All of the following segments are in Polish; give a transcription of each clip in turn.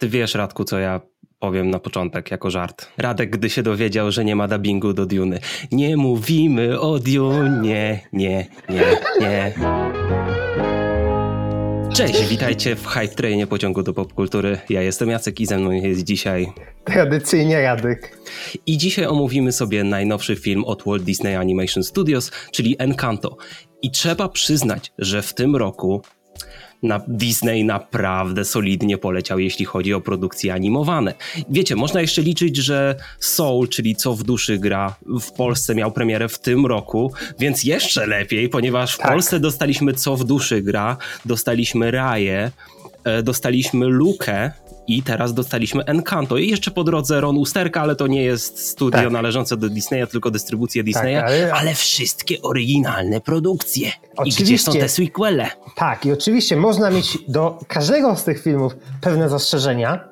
Ty wiesz, Radku, co ja powiem na początek jako żart. Radek, gdy się dowiedział, że nie ma dubbingu do Duny. Nie mówimy o Dune, nie, nie, nie, nie. Cześć, witajcie w Hype Trainie pociągu do popkultury. Ja jestem Jacek i ze mną jest dzisiaj... Tradycyjnie Radek. I dzisiaj omówimy sobie najnowszy film od Walt Disney Animation Studios, czyli Encanto. I trzeba przyznać, że w tym roku na Disney naprawdę solidnie poleciał, jeśli chodzi o produkcje animowane. Wiecie, można jeszcze liczyć, że Soul, czyli Co w duszy gra, w Polsce miał premierę w tym roku, więc jeszcze lepiej, ponieważ w tak. Polsce dostaliśmy Co w duszy gra, dostaliśmy Raję, e, dostaliśmy Lukę, i teraz dostaliśmy Encanto. I jeszcze po drodze Ron Usterka, ale to nie jest studio tak. należące do Disneya, tylko dystrybucja Disneya, tak, ale... ale... wszystkie oryginalne produkcje. Oczywiście. I gdzie są te sequele? Tak, i oczywiście można mieć do każdego z tych filmów pewne zastrzeżenia,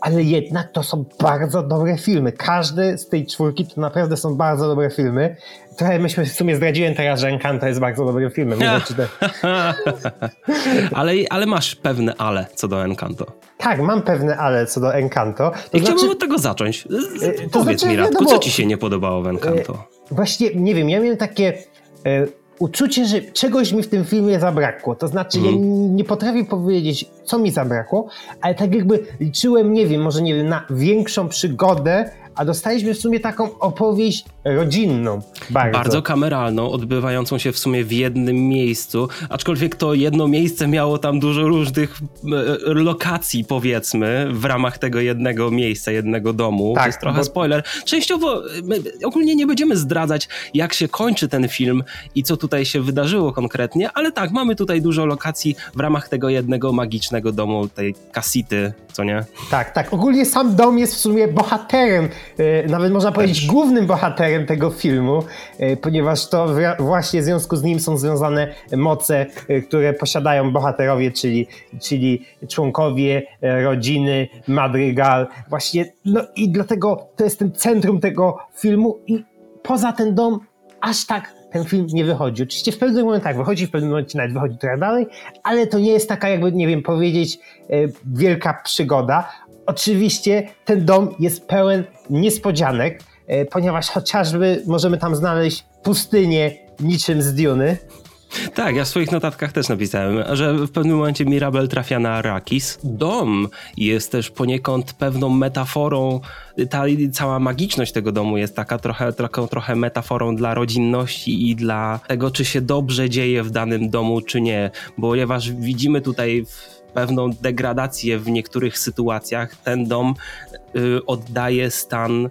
ale jednak to są bardzo dobre filmy. Każdy z tej czwórki to naprawdę są bardzo dobre filmy. Trochę myśmy w sumie zdradziłem teraz, że Encanto jest bardzo dobrym filmem. ale, ale masz pewne ale co do Encanto. Tak, mam pewne ale co do Encanto. To I znaczy, chciałbym od tego zacząć. E, to Powiedz znaczy, mi, Radku, co ci się nie podobało w Encanto? E, właśnie, nie wiem, ja miałem takie e, uczucie, że czegoś mi w tym filmie zabrakło. To znaczy, mm. ja mhm. nie potrafię powiedzieć, co mi zabrakło, ale tak jakby liczyłem, nie wiem, może nie wiem, na większą przygodę, a dostaliśmy w sumie taką opowieść rodzinną. Bardzo. bardzo kameralną, odbywającą się w sumie w jednym miejscu, aczkolwiek to jedno miejsce miało tam dużo różnych e, lokacji, powiedzmy, w ramach tego jednego miejsca, jednego domu. Tak, to jest trochę bo... spoiler. Częściowo ogólnie nie będziemy zdradzać, jak się kończy ten film i co tutaj się wydarzyło konkretnie, ale tak, mamy tutaj dużo lokacji w ramach tego jednego magicznego domu, tej kasity, co nie? Tak, tak. Ogólnie sam dom jest w sumie bohaterem E, nawet można powiedzieć głównym bohaterem tego filmu, e, ponieważ to właśnie w związku z nim są związane moce, e, które posiadają bohaterowie, czyli, czyli członkowie rodziny Madrygal. Właśnie, no i dlatego to jest ten centrum tego filmu i poza ten dom aż tak ten film nie wychodzi. Oczywiście w pewnym momencie tak, wychodzi, w pewnym momencie nawet wychodzi trochę dalej, ale to nie jest taka jakby, nie wiem, powiedzieć wielka przygoda. Oczywiście ten dom jest pełen niespodzianek, e, ponieważ chociażby możemy tam znaleźć pustynię niczym z Duny. Tak, ja w swoich notatkach też napisałem, że w pewnym momencie Mirabel trafia na Arrakis. Dom jest też poniekąd pewną metaforą, ta cała magiczność tego domu jest taka trochę, trochę, trochę metaforą dla rodzinności i dla tego, czy się dobrze dzieje w danym domu, czy nie. Bo ponieważ widzimy tutaj pewną degradację w niektórych sytuacjach. Ten dom y, oddaje stan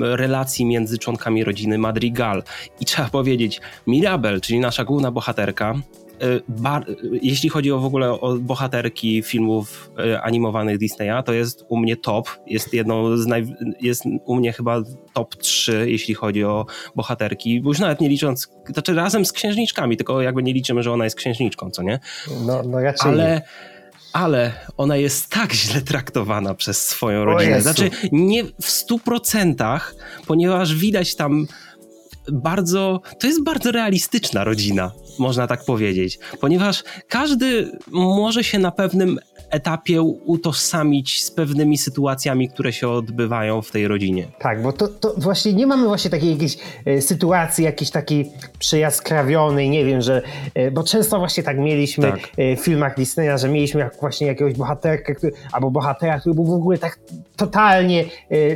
relacji między członkami rodziny Madrigal. I trzeba powiedzieć, Mirabel, czyli nasza główna bohaterka, Y, bar, jeśli chodzi o w ogóle o bohaterki filmów animowanych Disneya, to jest u mnie top. Jest jedną z naj, jest u mnie chyba top 3, jeśli chodzi o bohaterki, bo już nawet nie licząc, znaczy razem z księżniczkami, tylko jakby nie liczymy, że ona jest księżniczką, co nie? No, no raczej Ale nie ale ona jest tak źle traktowana przez swoją rodzinę. Znaczy, nie w stu procentach, ponieważ widać tam bardzo, to jest bardzo realistyczna rodzina, można tak powiedzieć, ponieważ każdy może się na pewnym etapie utożsamić z pewnymi sytuacjami, które się odbywają w tej rodzinie. Tak, bo to, to właśnie nie mamy właśnie takiej jakiejś e, sytuacji, jakiejś takiej przejaskrawionej, nie wiem, że, e, bo często właśnie tak mieliśmy tak. E, w filmach Disneya, że mieliśmy jak właśnie jakiegoś bohaterkę, który, albo bohatera, który był w ogóle tak totalnie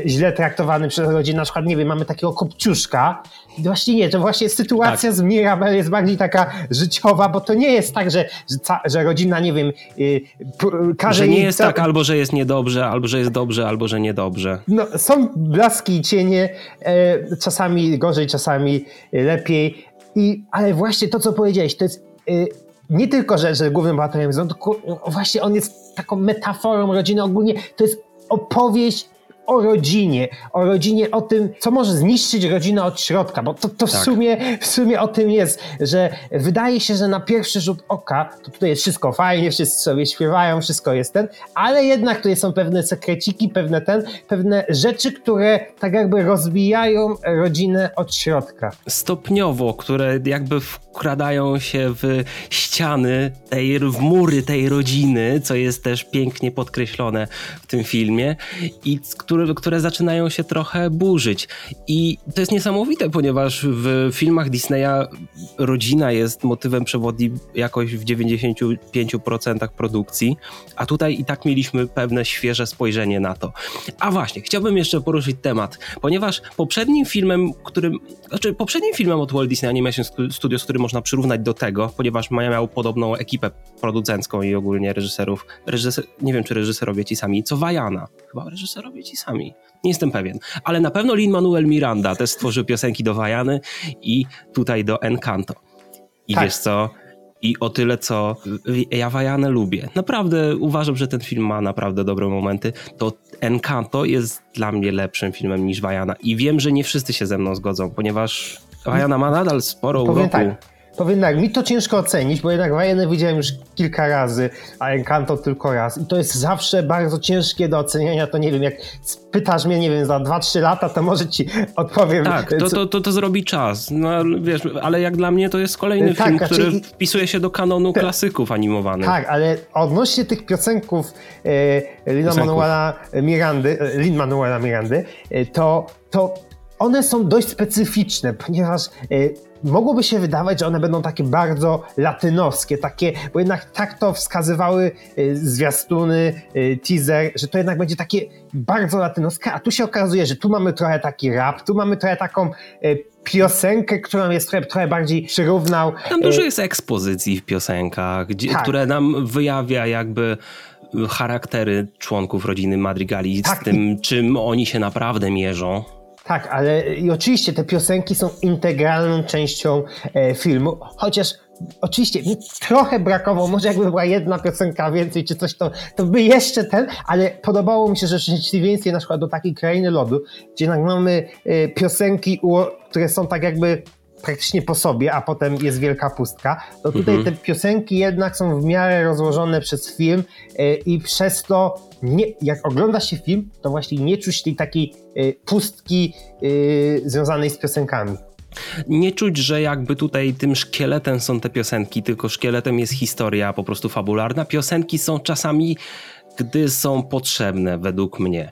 źle traktowany przez rodzinę, na przykład, nie wiem, mamy takiego kopciuszka, Właśnie nie, to właśnie sytuacja tak. z Mirabel jest bardziej taka życiowa, bo to nie jest tak, że, że, że rodzina, nie wiem, yy, każe Że nie jest tak, albo że jest niedobrze, albo że jest dobrze, albo że niedobrze. No, są blaski i cienie, yy, czasami gorzej, czasami lepiej, I, ale właśnie to, co powiedziałeś, to jest yy, nie tylko, że, że głównym bohaterem jest on, tylko właśnie on jest taką metaforą rodziny ogólnie, to jest opowieść o rodzinie, o rodzinie, o tym, co może zniszczyć rodzinę od środka, bo to, to w, Tak. sumie, w sumie o tym jest, że wydaje się, że na pierwszy rzut oka to tutaj jest wszystko fajnie, wszyscy sobie śpiewają, wszystko jest ten, ale jednak tutaj są pewne sekreciki, pewne ten, pewne rzeczy, które tak jakby rozbijają rodzinę od środka. stopniowo, które jakby wkradają się w ściany, tej, w mury tej rodziny, co jest też pięknie podkreślone w tym filmie i c- które, które zaczynają się trochę burzyć. I to jest niesamowite, ponieważ w filmach Disneya rodzina jest motywem przewodnim jakoś w 95% produkcji, a tutaj i tak mieliśmy pewne świeże spojrzenie na to. A właśnie, chciałbym jeszcze poruszyć temat, ponieważ poprzednim filmem, którym, znaczy poprzednim filmem od Walt Disney Animation Stu- Studios, który można przyrównać do tego, ponieważ miał podobną ekipę producencką i ogólnie reżyserów, reżyser, nie wiem czy reżyserowie ci sami, co Wajana, chyba reżyserowie ci sami, nie jestem pewien, ale na pewno Lin-Manuel Miranda też stworzył piosenki do Wajany i tutaj do Encanto. I Tak. wiesz co, i o tyle, co ja Wajanę lubię. Naprawdę uważam, że ten film ma naprawdę dobre momenty. To Encanto jest dla mnie lepszym filmem niż Wajana. I wiem, że nie wszyscy się ze mną zgodzą, ponieważ Wajana ma nadal sporo uroku. tak, powiem tak, mi to ciężko ocenić, bo jednak Wajenę widziałem już kilka razy, a Encanto tylko raz i to jest zawsze bardzo ciężkie do oceniania, to nie wiem, jak spytasz mnie, nie wiem, za 2-3 lata, to może ci odpowiem. Tak, to, to, to, to zrobi czas. No, wiesz, ale jak dla mnie to jest kolejny Tak, film, znaczy który wpisuje się do kanonu klasyków animowanych. Tak, ale odnośnie tych piosenków e, Lina. Manuela Mirandy, e, Lin Manuela Mirandy, e, to, to one są dość specyficzne, ponieważ e, mogłoby się wydawać, że one będą takie bardzo latynoskie, takie, bo jednak tak to wskazywały e, zwiastuny, e, teaser, że to jednak będzie takie bardzo latynoskie, a tu się okazuje, że tu mamy trochę taki rap, tu mamy trochę taką e, piosenkę, którą jest trochę, trochę bardziej przyrównał. Tam dużo jest ekspozycji w piosenkach, gdzie, Tak. które nam wyjawia jakby charaktery członków rodziny Madrigali Tak, z tym, czym oni się naprawdę mierzą. Tak, ale i oczywiście te piosenki są integralną częścią e, filmu, chociaż oczywiście trochę brakowało, może jakby była jedna piosenka więcej czy coś, to, to by jeszcze ten, ale podobało mi się, że w przeciwieństwie na przykład do takiej Krainy Lodu, gdzie jednak mamy e, piosenki, które są tak jakby praktycznie po sobie, a potem jest wielka pustka, to tutaj te piosenki jednak są w miarę rozłożone przez film e, i przez to nie, jak ogląda się film, to właśnie nie czuć tej takiej e, pustki e, związanej z piosenkami. Nie czuć, że jakby tutaj tym szkieletem są te piosenki, tylko szkieletem jest historia po prostu fabularna. Piosenki są czasami gdy są potrzebne, według mnie.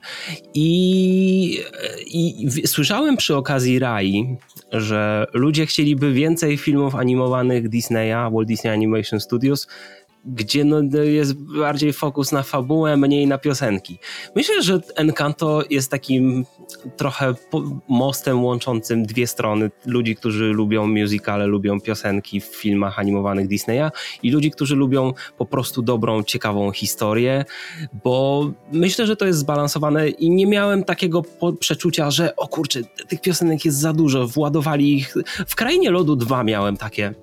I, i słyszałem przy okazji Rai, że ludzie chcieliby więcej filmów animowanych Disneya, Walt Disney Animation Studios, gdzie no, jest bardziej fokus na fabułę, mniej na piosenki. Myślę, że Encanto jest takim trochę mostem łączącym dwie strony. Ludzi, którzy lubią musicale, lubią piosenki w filmach animowanych Disneya i ludzi, którzy lubią po prostu dobrą, ciekawą historię, bo myślę, że to jest zbalansowane i nie miałem takiego przeczucia, że o kurczę, tych piosenek jest za dużo, władowali ich. W Krainie Lodu 2 miałem takie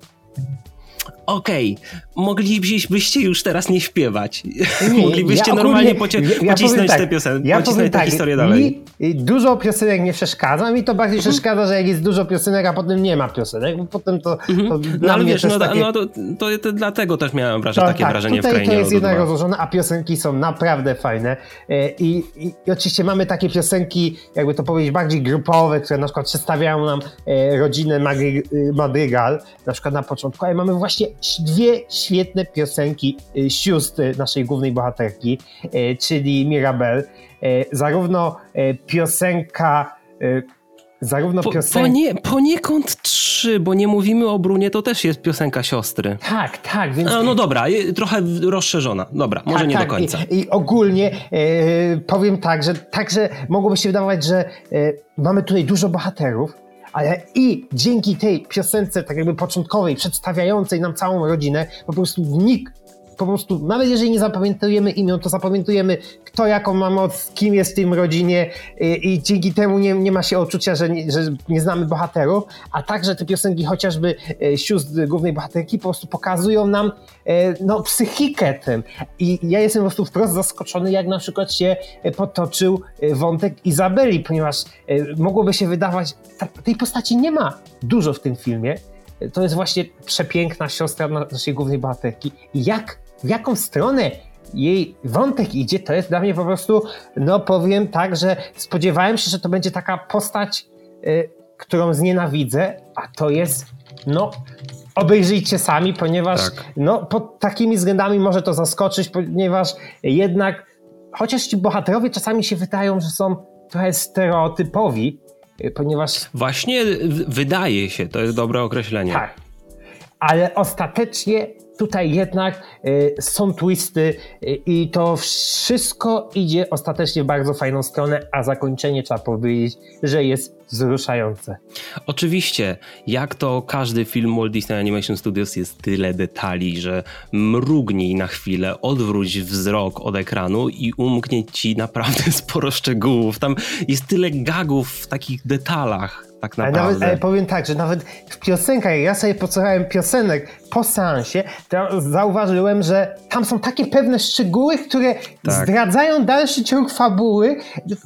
okej, moglibyście już teraz nie śpiewać. Nie, Moglibyście ja normalnie pocie- ja- ja pocisnąć tak, tę piosenkę, ja pocisnąć tę tak, historię dalej. Mi dużo piosenek nie przeszkadza, mi to bardziej przeszkadza, że jak jest dużo piosenek, a potem nie ma piosenek, bo potem to, to No dla ale wiesz, no, takie... no to, to, to dlatego też miałem wrażenie, To takie tak, wrażenie w tutaj Krainie to jest jednak 2. rozłożone, a piosenki są naprawdę fajne. E, I, i, I oczywiście mamy takie piosenki, jakby to powiedzieć, bardziej grupowe, które na przykład przedstawiają nam e, rodzinę Madrygal, na przykład na początku, ale mamy właśnie dwie świetne piosenki y, sióstr naszej głównej bohaterki, e, czyli Mirabel. E, Zarówno piosenka zarówno Po, piosenka... ponie, poniekąd trzy, bo nie mówimy o Brunie, to też jest piosenka siostry. Tak, tak, więc A, no dobra, trochę rozszerzona. Dobra, może Tak, nie tak. do końca. I, i ogólnie e, powiem tak, że także mogłoby się wydawać, że e, mamy tutaj dużo bohaterów, ale i dzięki tej piosence, tak jakby początkowej, przedstawiającej nam całą rodzinę, po prostu nikt po prostu, nawet jeżeli nie zapamiętujemy imion, to zapamiętujemy kto jaką ma moc, kim jest w tym rodzinie i, i dzięki temu nie, nie ma się odczucia, że nie, że nie znamy bohaterów, a także te piosenki chociażby e, sióstr głównej bohaterki po prostu pokazują nam e, no, psychikę tym. I ja jestem po prostu wprost zaskoczony, jak na przykład się potoczył wątek Izabeli, ponieważ mogłoby się wydawać, tej postaci nie ma dużo w tym filmie, to jest właśnie przepiękna siostra naszej głównej bohaterki. I jak, w jaką stronę jej wątek idzie, to jest dla mnie po prostu, no powiem tak, że spodziewałem się, że to będzie taka postać, y, którą znienawidzę, a to jest, no obejrzyjcie sami, ponieważ tak. no, pod takimi względami może to zaskoczyć, ponieważ jednak chociaż ci bohaterowie czasami się wydają, że są trochę stereotypowi, ponieważ... Właśnie wydaje się, to jest dobre określenie. Tak, ale ostatecznie tutaj jednak y, są twisty y, i to wszystko idzie ostatecznie w bardzo fajną stronę, a zakończenie trzeba powiedzieć, że jest wzruszające. Oczywiście, jak to każdy film Walt Disney Animation Studios jest tyle detali, że mrugnij na chwilę, odwróć wzrok od ekranu i umknie ci naprawdę sporo szczegółów. Tam jest tyle gagów w takich detalach tak naprawdę. Ale, nawet, ale powiem tak, że nawet w piosenkach, ja sobie posłuchałem piosenek po seansie, zauważyłem, że tam są takie pewne szczegóły, które tak. zdradzają dalszy ciąg fabuły,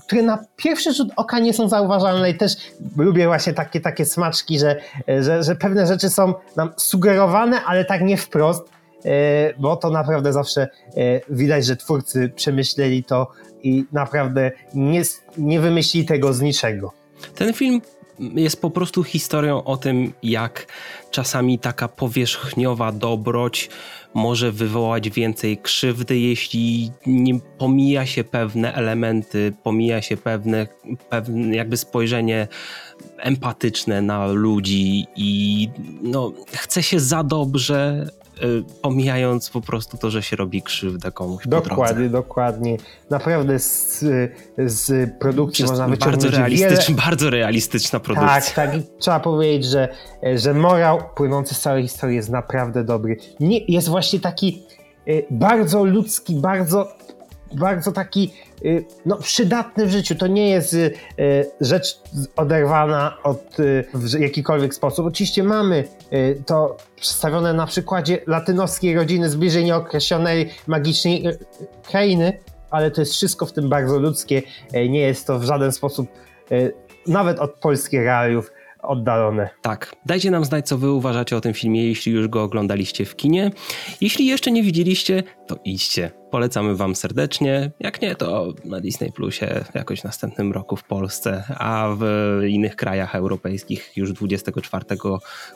które na pierwszy rzut oka nie są zauważalne i też lubię właśnie takie, takie smaczki, że, że, że pewne rzeczy są nam sugerowane, ale tak nie wprost, e, bo to naprawdę zawsze e, widać, że twórcy przemyśleli to i naprawdę nie, nie wymyślili tego z niczego. Ten film jest po prostu historią o tym, jak czasami taka powierzchniowa dobroć może wywołać więcej krzywdy, jeśli nie pomija się pewne elementy, pomija się pewne, pewne jakby spojrzenie empatyczne na ludzi i no, chce się za dobrze pomijając po prostu to, że się robi krzywdę komuś Dokładnie, dokładnie. Naprawdę z, z produkcji Przez można wyciągnąć bardzo realistyczna, wiele... bardzo realistyczna produkcja. Tak, tak. Trzeba powiedzieć, że, że morał płynący z całej historii jest naprawdę dobry. Nie, jest właśnie taki y, bardzo ludzki, bardzo bardzo taki y, no, przydatny w życiu. To nie jest y, y, rzecz oderwana od w jakikolwiek sposób. Oczywiście mamy to przedstawione na przykładzie latynoskiej rodziny z bliżej nieokreślonej magicznej krainy, ale to jest wszystko w tym bardzo ludzkie. Nie jest to w żaden sposób nawet od polskich realiów oddalone. Tak. Dajcie nam znać, co wy uważacie o tym filmie, jeśli już go oglądaliście w kinie. Jeśli jeszcze nie widzieliście, to idźcie. Polecamy wam serdecznie. Jak nie, to na Disney Plusie jakoś w następnym roku w Polsce, a w innych krajach europejskich już 24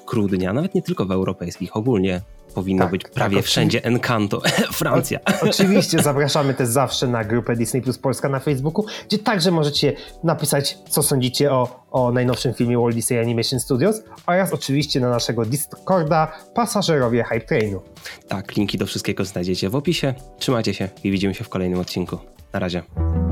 grudnia. Nawet nie tylko w europejskich, ogólnie powinno tak, być tak, prawie tak, wszędzie Encanto, Francja. O, oczywiście zapraszamy też zawsze na grupę Disney Plus Polska na Facebooku, gdzie także możecie napisać, co sądzicie o, o najnowszym filmie Walt Disney Animation Studios oraz oczywiście na naszego Discorda pasażerowie Hype Trainu. Tak, linki do wszystkiego znajdziecie w opisie. Trzymajcie się i widzimy się w kolejnym odcinku. Na razie.